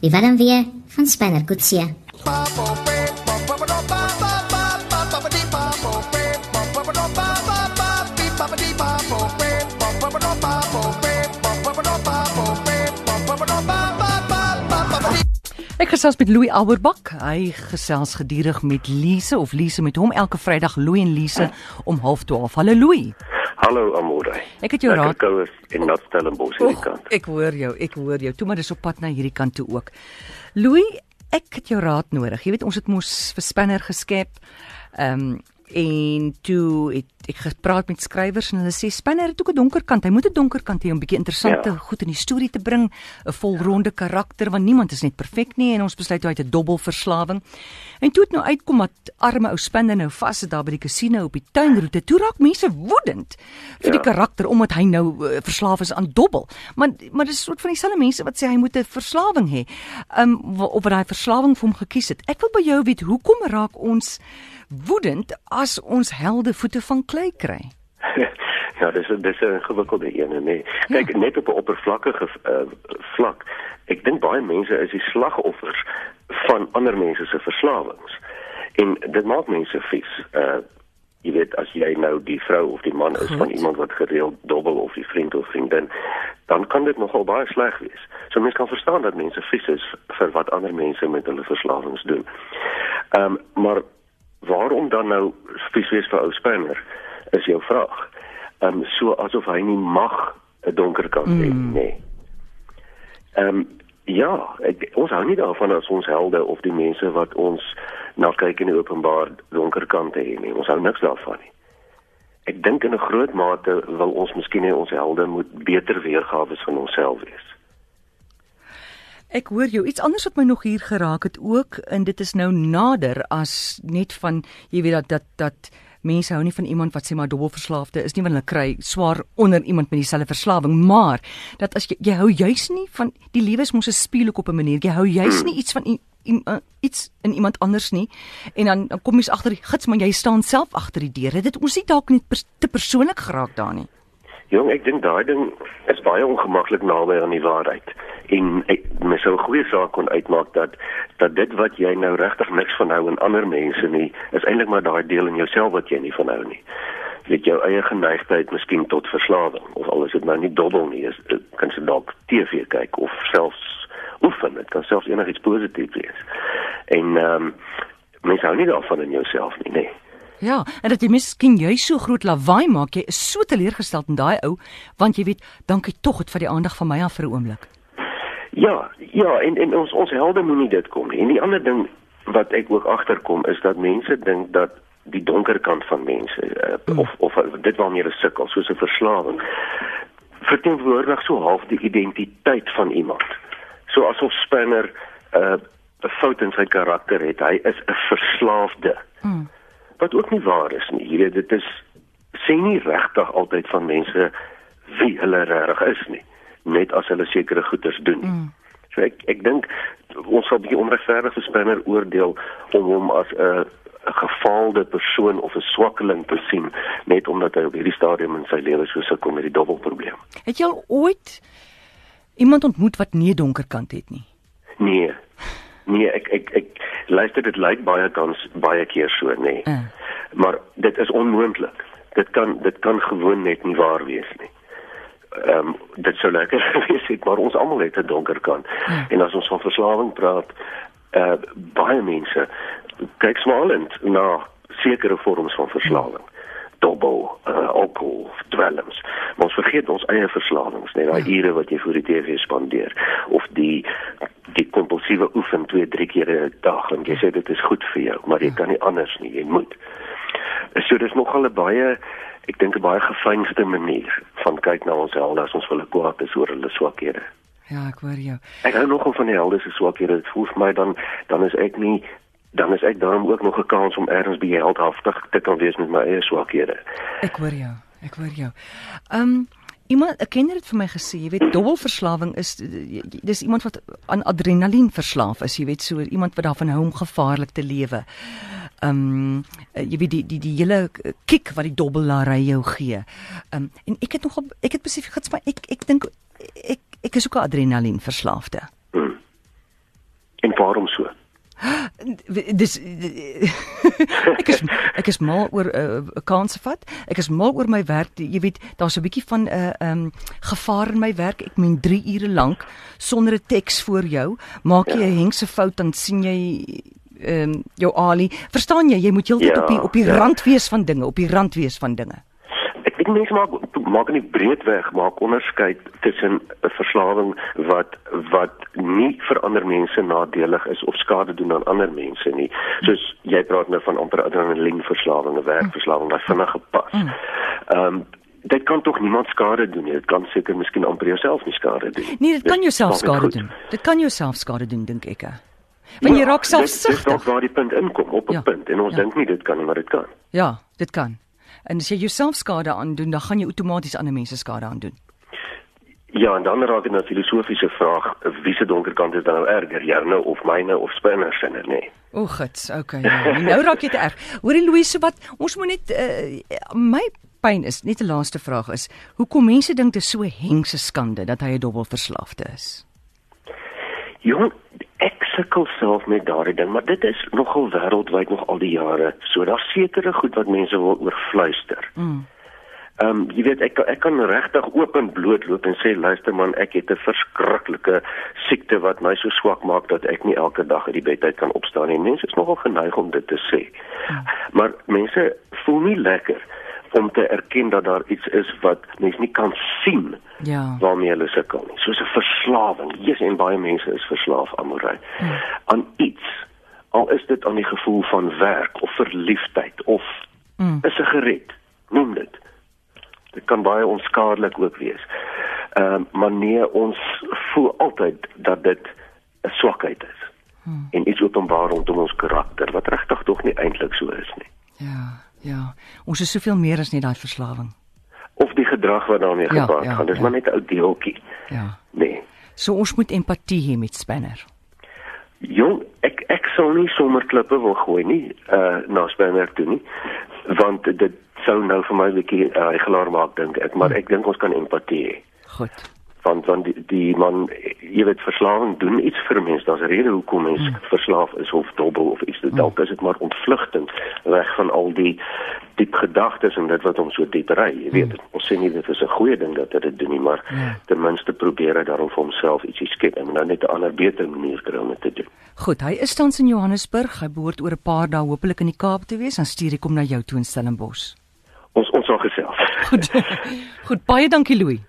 Die warm weer van Spanner Kutsie. Ek gesels met Louis Alberbak. Hy gesels gedurig met Lise of Lise met hom elke Vrydag Louis en Lise om 12:30. Hallo Louis. Hallo Amore. Ek het jou raad. Kouers en nat Stellenbosch hierdie Och, kant. ek hoor jou, ek hoor jou. Toe maar dis op pad na hierdie kant toe ook. Louis, ek het jou raad nodig. Jy weet ons het mos vir Spanner geskep. Ehm um, en toe het ek gepraat met skrywers en hulle sê Spanner het ook 'n donker kant. Hy moet 'n donker kant hê om 'n bietjie interessante Ja. goed in die storie te bring, 'n volronde karakter want niemand is net perfek nie en ons besluit hy het 'n dobbelverslawing. En toe het nou uitkom dat arme ou Spanner nou vas sit daar by die kasino op die tuinroete. Toe raak mense woedend vir die Ja. karakter omdat hy nou uh, verslaaf is aan dobbel. Maar maar dis 'n soort van dieselfde mense wat sê hy moet 'n verslawing hê. Um of wat daai verslawing vir hom gekies het. Ek wil by jou weet hoekom raak ons woedend as ons helde voete van klei kry? ja, dis dis 'n ingewikkelde een, nee. Kyk, Ja. net op 'n oppervlakkige uh, vlak. Ek dink baie mense is die slagoffers van ander mense se verslawings. En dit maak mense vies. Uh jy weet as jy nou die vrou of die man is Goed. van iemand wat gereeld dobbel of die vriend of vriendin, dan kan dit nogal baie sleg wees. So mense kan verstaan dat mense vies is vir wat ander mense met hulle verslawings doen. Ehm um, maar waarom dan nou vies wees vir ou Spanner is jou vraag. Ehm um, so asof hy nie mag 'n donker kant hê nie. Mm. Nee. Ehm um, ja, ek, ons hou nie daarvan as ons helde of die mense wat ons na kyk in die openbaar donker kante hê nie. Ons hou niks daarvan nie. Ek dink in 'n groot mate wil ons miskien hê ons helde moet beter weergawe van onsself wees. Ek hoor jou. Iets anders wat my nog hier geraak het ook en dit is nou nader as net van jy weet dat dat dat mense hou nie van iemand wat sê maar dobbelverslaafde is nie want hulle kry swaar onder iemand met dieselfde verslawing, maar dat as jy, jy hou juis nie van die lewe is mos 'n spieël op 'n manier. Jy hou juis nie iets van i, i, uh, iets in iemand anders nie en dan, dan kom jy's agter die gits maar jy staan self agter die deur. Dit ons nie dalk net pers, te persoonlik geraak daar nie. Jong, ek dink daai ding is baie ongemaklik naby aan die waarheid. En ek mens sou 'n goeie saak kon uitmaak dat dat dit wat jy nou regtig niks van hou in ander mense nie, is eintlik maar daai deel in jouself wat jy nie van hou nie. Weet jou eie geneigtheid miskien tot verslawing of al is dit nou nie dobbel nie, is eh, kan se dalk TV kyk of selfs oefen, dit kan selfs enigiets positief wees. En ehm um, mens hou nie daarvan in jouself nie, nee. Ja, en dat jy miskien jy so groot lawaai maak, jy is so teleurgesteld in daai ou, want jy weet, dankie tog het vir die aandag van my af vir 'n oomblik. Ja, ja, en en ons ons helde moenie dit kom nie. En die ander ding wat ek ook agterkom is dat mense dink dat die donker kant van mense uh, of of dit waarmee hulle sukkel, soos 'n verslawing, verteenwoordig so half die identiteit van iemand. So asof Spanner 'n uh, 'n fout in sy karakter het. Hy is 'n verslaafde. Mm. Wat ook nie waar is nie. Jy weet, dit is sê nie regtig altyd van mense wie hulle regtig is nie, net as hulle sekere goeders doen. Mm. So ek ek dink ons sal bietjie onregverdig vir Spanner oordeel om hom as 'n 'n gefaalde persoon of 'n swakkeling te sien net omdat hy op hierdie stadium in sy lewe so sukkel met die dobbelprobleem. Het jy al ooit iemand ontmoet wat nie 'n donker kant het nie? Nee. Nee, ek ek ek luister dit lyk baie kans baie keer so, nee. Uh. Maar dit is onmoontlik. Dit kan dit kan gewoon net nie waar wees nie. Ehm um, dit sou lekker gewees het, maar ons almal het 'n donker kant. Ja. En as ons van verslawing praat, uh baie mense kyk smalend na sekere vorms van verslawing. Dobbel, uh, alkohol, dwelms. Maar ons vergeet ons eie verslawings, net daai Ja. ure wat jy voor die TV spandeer of die die kompulsiewe oefen twee, drie keer 'n dag en jy sê dit is goed vir jou, maar jy kan nie anders nie, jy moet. So dis nogal 'n baie ek dink 'n baie gefynste manier van kyk na ons helde as ons hulle kwaad is oor hulle swakhede. Ja, ek hoor jou. Ek hou nogal van die helde se swakhede. Dit voel vir my dan dan is ek nie dan is ek daarom ook nog 'n kans om ergens by heldhaftig te kan wees met my eie swakhede. Ek hoor jou. Ek hoor jou. Um iemand 'n kenner het vir my gesê, jy weet, dobbelverslawing is dis iemand wat aan adrenalien verslaaf is, jy weet, so iemand wat daarvan hou om gevaarlik te lewe. Um jy weet die die die hele kick wat die dobbellary jou gee. Um en ek het nogal ek het besef gits maar ek ek dink ek ek is ook 'n adrenalien verslaafde. Dis ek is ek is mal oor 'n uh, kans vat. Ek is mal oor my werk. Jy weet, daar's 'n bietjie van 'n uh, um gevaar in my werk. Ek meen 3 ure lank sonder 'n teks voor jou. Maak jy 'n ja. hengse fout dan sien jy ehm um, jou Ali. Verstaan jy? Jy moet heeltyd ja, op die op die ja. rand wees van dinge, op die rand wees van dinge mense maak maak in die breedweg maak onderskeid tussen 'n verslawing wat wat nie vir ander mense nadelig is of skade doen aan ander mense nie. Soos jy praat nou van amper adrenalien verslawing, 'n werkverslawing wat vinnig gepas. Mm. Ehm um, dit kan tog niemand skade doen nie. Dit kan seker miskien amper jouself nie skade doen. Nee, dit kan jouself skade doen. Dit kan jouself skade doen dink ek. Want jy raak selfsugtig. Dit is waar die punt inkom op 'n ja. punt en ons ja. dink nie dit kan nie, maar dit kan. Ja, dit kan. En as jy jouself skade aandoen, dan gaan jy outomaties ander mense skade aandoen. Ja, en dan raak dit 'n filosofiese vraag, wie se donker kant is dan nou erger, joune of myne of spinner se nee, nee. O, gits, okay. Ja. nou raak jy te erg. Hoorie Louise, wat ons moet net uh, my pyn is, net 'n laaste vraag is, hoekom mense dink dit is so hengse skande dat hy 'n dubbelverslaafde is? Jong, sukkel self met daardie ding, maar dit is nogal wêreldwyd nog al die jare. So daar's sekere goed wat mense wil oorfluister. Mm. Ehm um, jy weet ek ek kan regtig oop en bloot loop en sê luister man, ek het 'n verskriklike siekte wat my so swak maak dat ek nie elke dag uit die bed uit kan opstaan nie. Mense is nogal geneig om dit te sê. Mm. Maar mense voel nie lekker om te erken dat daar iets is wat mens nie kan sien ja. waarmee hulle sukkel nie. Soos 'n verslawing. Jesus en baie mense is verslaaf aan moery. Hmm. aan iets. Al is dit aan die gevoel van werk of verliefdheid of hmm. 'n sigaret, noem dit. Dit kan baie onskadelik ook wees. Ehm uh, maar nee, ons voel altyd dat dit 'n swakheid is. Hmm. En iets openbaar rondom ons karakter wat regtig tog nie eintlik so is nie. Ja. Ja, ons is soveel meer as net daai verslawing. Of die gedrag wat daarmee ja, gepaard ja, gaan. Dis ja. maar net 'n ou deeltjie. Ja. Nee. So ons moet empatie hê met Spanner. Jong, ek ek sou nie sommer klippe wil gooi nie, uh na Spanner toe nie, want dit sou nou vir my 'n bietjie uh, gelaar maak dink ek, maar ek dink ons kan empatie hê. Goed van van die, die man jy weet verslawing doen iets vir mense daar's 'n rede hoekom mens hmm. verslaaf is of dobbel of iets. Dit dalk is dit maar ontvlugting weg van al die diep gedagtes en dit wat hom so diep ry. Jy weet hmm. ons sê nie dit is 'n goeie ding dat dit doen nie maar hmm. ten minste probeer hy daarom vir homself ietsie skep en nou net 'n ander beter manier kry om dit te doen. Goed hy is tans in Johannesburg. Hy behoort oor 'n paar dae hopelik in die Kaap te wees. Dan stuur ek hom na jou toe in Stellenbosch. Ons ons sal gesels. Goed. Goed baie dankie Louis